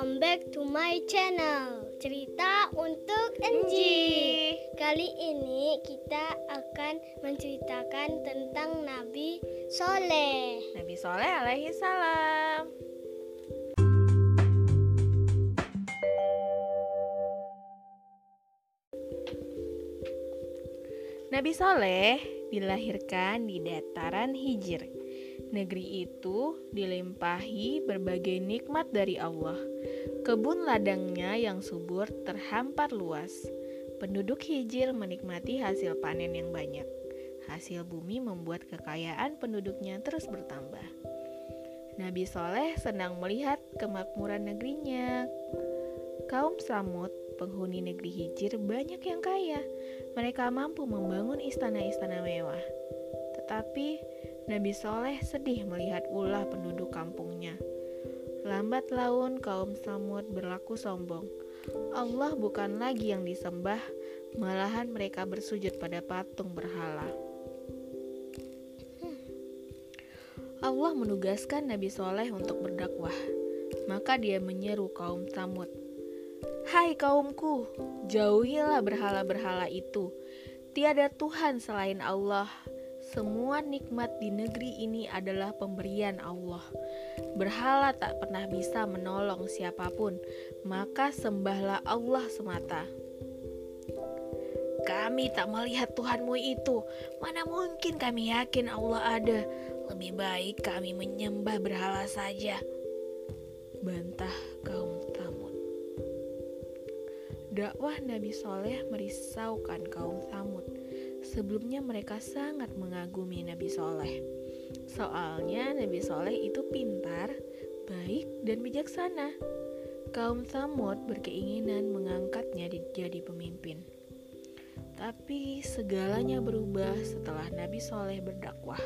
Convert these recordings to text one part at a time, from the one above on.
Welcome back to my channel Cerita untuk Enji Kali ini kita akan menceritakan tentang Nabi Soleh Nabi Soleh alaihi salam. Nabi Soleh dilahirkan di dataran Hijr. Negeri itu dilimpahi berbagai nikmat dari Allah. Kebun ladangnya yang subur terhampar luas. Penduduk Hijr menikmati hasil panen yang banyak. Hasil bumi membuat kekayaan penduduknya terus bertambah. Nabi Soleh senang melihat kemakmuran negerinya. Kaum Samud, penghuni negeri Hijir, banyak yang kaya. Mereka mampu membangun istana-istana mewah. Tetapi Nabi Soleh sedih melihat ulah penduduk kampungnya. Lambat laun kaum Samud berlaku sombong. Allah bukan lagi yang disembah, malahan mereka bersujud pada patung berhala. Allah menugaskan Nabi Soleh untuk berdakwah. Maka dia menyeru kaum Samud. Hai kaumku, jauhilah berhala-berhala itu. Tiada Tuhan selain Allah. Semua nikmat di negeri ini adalah pemberian Allah. Berhala tak pernah bisa menolong siapa pun, maka sembahlah Allah semata. Kami tak melihat Tuhanmu itu. Mana mungkin kami yakin Allah ada? Lebih baik kami menyembah berhala saja. Bantah kaum Samud. Dakwah Nabi Soleh merisaukan kaum Samud. Sebelumnya mereka sangat mengagumi Nabi Soleh. Soalnya Nabi Soleh itu pintar, baik, dan bijaksana. Kaum Samud berkeinginan mengangkatnya jadi pemimpin. Tapi segalanya berubah setelah Nabi Soleh berdakwah.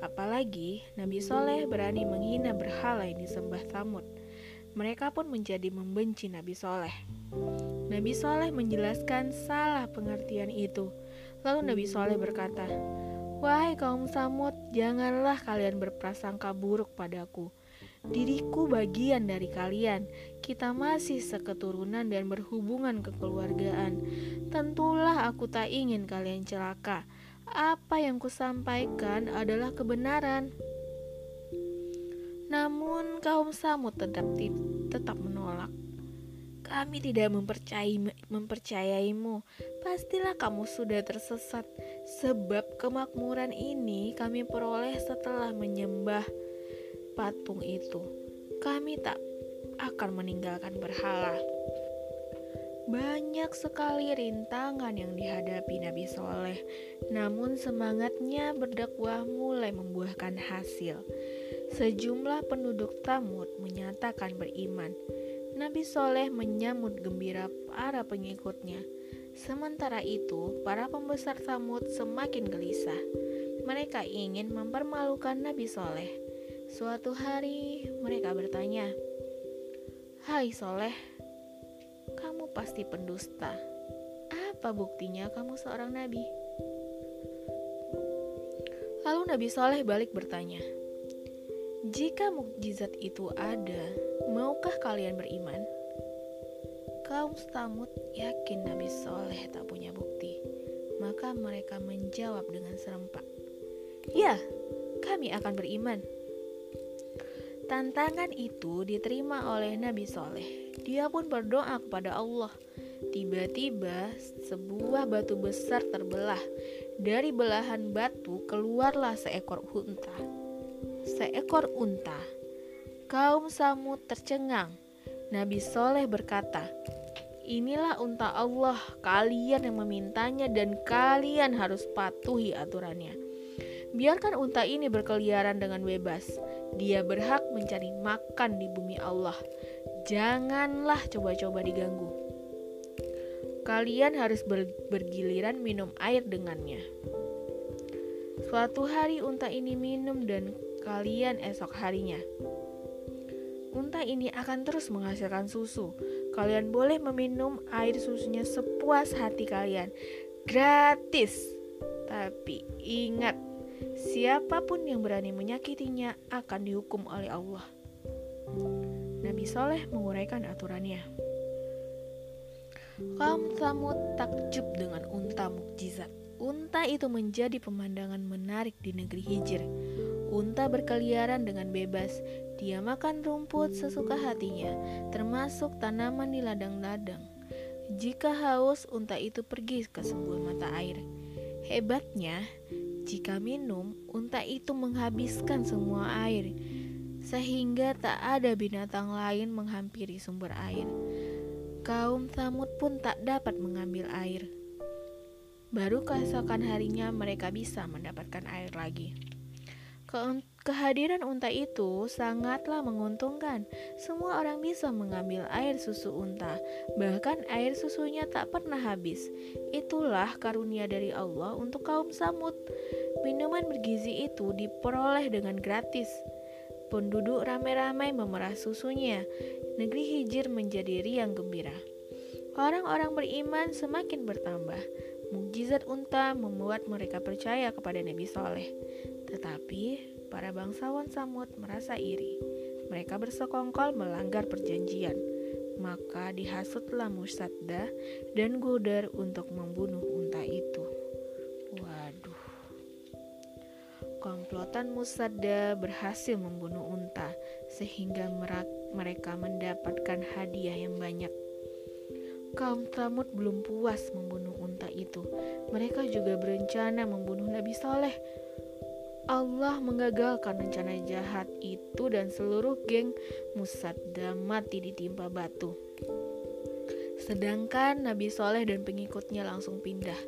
Apalagi Nabi Soleh berani menghina berhala yang disembah Samud. Mereka pun menjadi membenci Nabi Soleh. Nabi Soleh menjelaskan salah pengertian itu. Lalu Nabi Soleh berkata, Wahai kaum Samud, janganlah kalian berprasangka buruk padaku. Diriku bagian dari kalian. Kita masih seketurunan dan berhubungan kekeluargaan. Tentulah aku tak ingin kalian celaka. Apa yang kusampaikan adalah kebenaran. Namun kaum Samud tetap tetap menolak. Kami tidak mempercayai, mempercayaimu. Pastilah kamu sudah tersesat, sebab kemakmuran ini kami peroleh setelah menyembah patung itu. Kami tak akan meninggalkan berhala. Banyak sekali rintangan yang dihadapi Nabi Soleh, namun semangatnya berdakwah mulai membuahkan hasil. Sejumlah penduduk Tamud menyatakan beriman. Nabi Soleh menyambut gembira para pengikutnya. Sementara itu, para pembesar Samud semakin gelisah. Mereka ingin mempermalukan Nabi Soleh. Suatu hari, mereka bertanya, "Hai Soleh, kamu pasti pendusta. Apa buktinya kamu seorang nabi?" Lalu Nabi Soleh balik bertanya, "Jika mukjizat itu ada, maukah kalian beriman?" Kaum Samud yakin Nabi Soleh tak punya bukti, maka mereka menjawab dengan serempak, "Ya, kami akan beriman." Tantangan itu diterima oleh Nabi Soleh. Dia pun berdoa kepada Allah. Tiba-tiba sebuah batu besar terbelah. Dari belahan batu keluarlah seekor unta. Seekor unta. Kaum Samud tercengang. Nabi Soleh berkata, Inilah unta Allah, kalian yang memintanya dan kalian harus patuhi aturannya. Biarkan unta ini berkeliaran dengan bebas. Dia berhak mencari makan di bumi Allah. Janganlah coba-coba diganggu. Kalian harus ber bergiliran minum air dengannya. Suatu hari unta ini minum dan kalian esok harinya. Unta ini akan terus menghasilkan susu. Kalian boleh meminum air susunya sepuas hati kalian. Gratis. Tapi ingat, siapa pun yang berani menyakitinya akan dihukum oleh Allah. Nabi Soleh menguraikan aturannya. Kaum Samud takjub dengan unta mukjizat. Unta itu menjadi pemandangan menarik di negeri Hijr. Unta berkeliaran dengan bebas. Dia makan rumput sesuka hatinya, termasuk tanaman di ladang-ladang. Jika haus, unta itu pergi ke sebuah mata air. Hebatnya, jika minum, unta itu menghabiskan semua air, sehingga tak ada binatang lain menghampiri sumber air. Kaum Samud pun tak dapat mengambil air. Baru keesokan harinya mereka bisa mendapatkan air lagi. Ke kehadiran unta itu sangatlah menguntungkan. Semua orang bisa mengambil air susu unta, bahkan air susunya tak pernah habis. Itulah karunia dari Allah untuk kaum Samud. Minuman bergizi itu diperoleh dengan gratis. Penduduk ramai-ramai memerah susunya. Negeri Hijir menjadi riang gembira. Orang-orang beriman semakin bertambah. Mukjizat unta membuat mereka percaya kepada Nabi Soleh. Tetapi para bangsawan Samud merasa iri. Mereka bersekongkol melanggar perjanjian. Maka dihasutlah Musadda dan Goder untuk membunuh unta itu. Waduh. Komplotan Musadda berhasil membunuh unta sehingga mereka mendapatkan hadiah yang banyak. Kaum Samud belum puas membunuh unta itu. Mereka juga berencana membunuh Nabi Soleh Allah mengagalkan rencana jahat itu dan seluruh geng Musadda mati ditimpa batu. Sedangkan Nabi Soleh dan pengikutnya langsung pindah.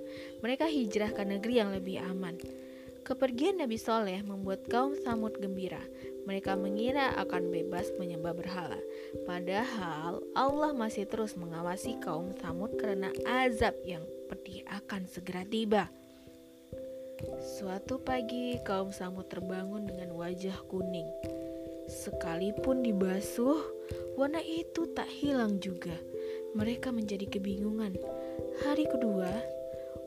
Mereka hijrah ke negeri yang lebih aman. Kepergian Nabi Soleh membuat kaum Samud gembira. Mereka mengira akan bebas menyembah berhala. Padahal Allah masih terus mengawasi kaum Samud karena azab yang pedih akan segera tiba. Suatu pagi, kaum Samud terbangun dengan wajah kuning. Sekalipun dibasuh, warna itu tak hilang juga. Mereka menjadi kebingungan. Hari kedua,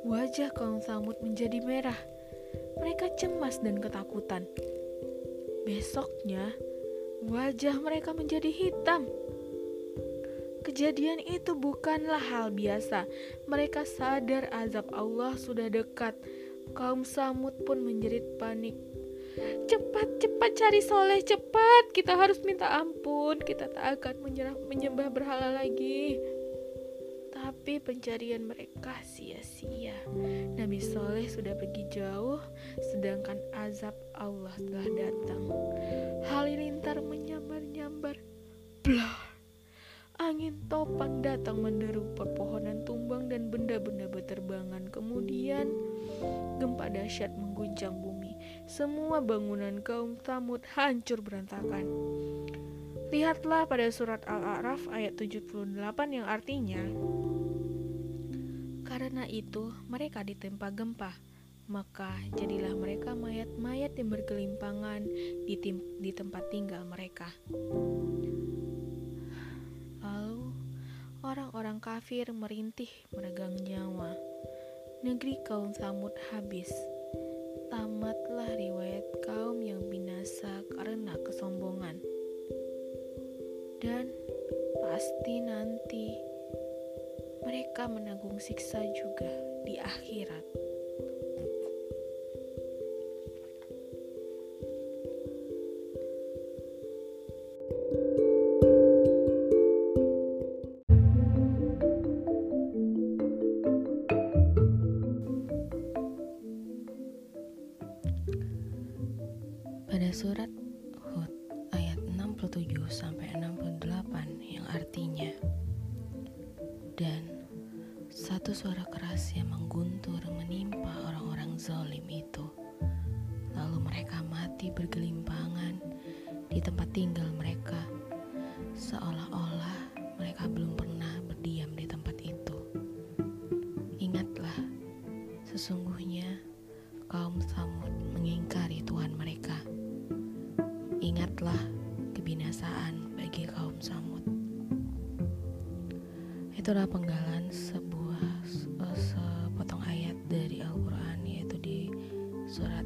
wajah kaum Samud menjadi merah. Mereka cemas dan ketakutan. Besoknya, wajah mereka menjadi hitam. Kejadian itu bukanlah hal biasa. Mereka sadar azab Allah sudah dekat Kaum Samud pun menjerit panik. Cepat, cepat cari soleh, cepat. Kita harus minta ampun. Kita tak akan menyerah, menyembah berhala lagi. Tapi pencarian mereka sia-sia. Nabi Soleh sudah pergi jauh, sedangkan azab Allah telah datang. Halilintar menyambar-nyambar. Blah. Angin topan datang menderu pepohonan tumbang dan benda-benda berterbangan. Kemudian gempa dahsyat mengguncang bumi. Semua bangunan kaum Tamud hancur berantakan. Lihatlah pada surat Al-A'raf ayat 78 yang artinya Karena itu mereka ditempa gempa maka jadilah mereka mayat-mayat yang bergelimpangan di, di tempat tinggal mereka. Orang-orang kafir merintih meregang nyawa. Negeri kaum Samud habis. Tamatlah riwayat kaum yang binasa karena kesombongan. Dan pasti nanti mereka menanggung siksa juga di akhirat. Surat Hud ayat 67 sampai 68 yang artinya dan satu suara keras yang mengguntur menimpa orang-orang zalim itu. Lalu mereka mati bergelimpangan di tempat tinggal mereka. Seolah-olah mereka belum pernah berdiam di Itulah penggalan sebuah eh, sepotong ayat dari Al-Qur'an yaitu di surat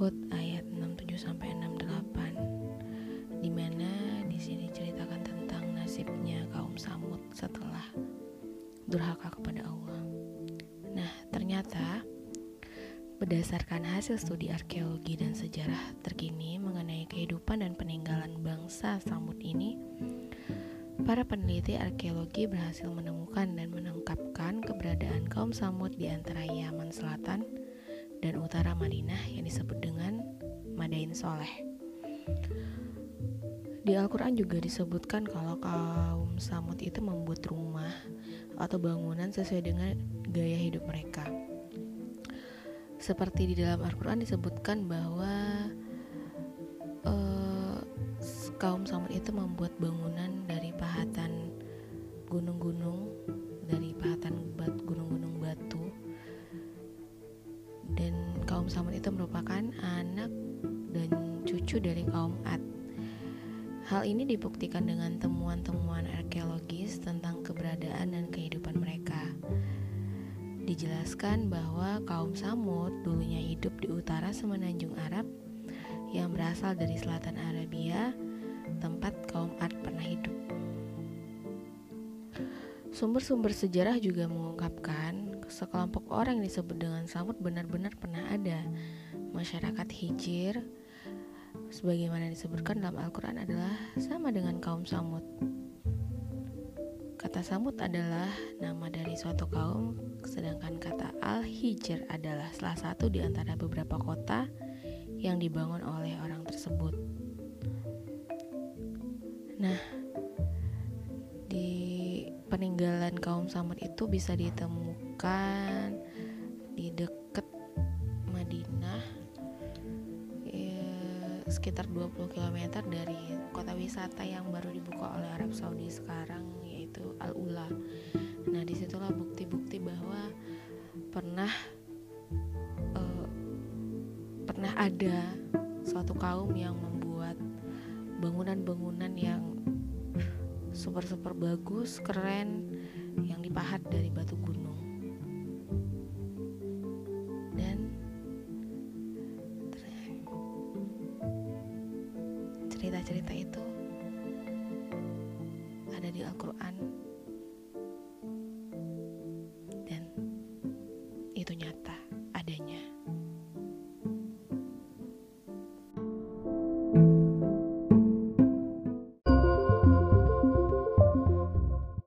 Hud ayat 67 sampai 68 di mana di sini ceritakan tentang nasibnya kaum Samud setelah durhaka kepada Allah. Nah, ternyata berdasarkan hasil studi arkeologi dan sejarah terkini mengenai kehidupan dan peninggalan bangsa Samud ini para peneliti arkeologi berhasil menemukan dan menangkapkan keberadaan kaum Samud di antara Yaman Selatan dan utara Madinah yang disebut dengan Madain Soleh. Di Al-Quran juga disebutkan kalau kaum Samud itu membuat rumah atau bangunan sesuai dengan gaya hidup mereka. Seperti di dalam Al-Quran disebutkan bahwa uh, kaum Samud itu membuat bangunan dari pahatan gunung-gunung, dari pahatan gunung-gunung batu. Dan kaum Samud itu merupakan anak dan cucu dari kaum Ad Hal ini dibuktikan dengan temuan-temuan arkeologis tentang keberadaan dan kehidupan mereka. Dijelaskan bahwa kaum Samud dulunya hidup di utara semenanjung Arab yang berasal dari selatan Arabia, tempat kaum Ad pernah hidup. Sumber-sumber sejarah juga mengungkapkan sekelompok orang yang disebut dengan Samud benar-benar pernah ada. Masyarakat Hijir sebagaimana disebutkan dalam Al-Quran adalah sama dengan kaum Samud. Kata Samud adalah nama dari suatu kaum, sedangkan kata Al-Hijr adalah salah satu di antara beberapa kota yang dibangun oleh orang tersebut. Nah, peninggalan kaum Samud itu bisa ditemukan di dekat Madinah sekitar 20 km dari kota wisata yang baru dibuka oleh Arab Saudi sekarang yaitu Al Ula. Nah di situlah bukti-bukti bahwa pernah uh, pernah ada suatu kaum yang membuat bangunan-bangunan yang super super bagus keren yang dipahat dari batu gunung. Dan cerita-cerita itu ada di Al-Quran.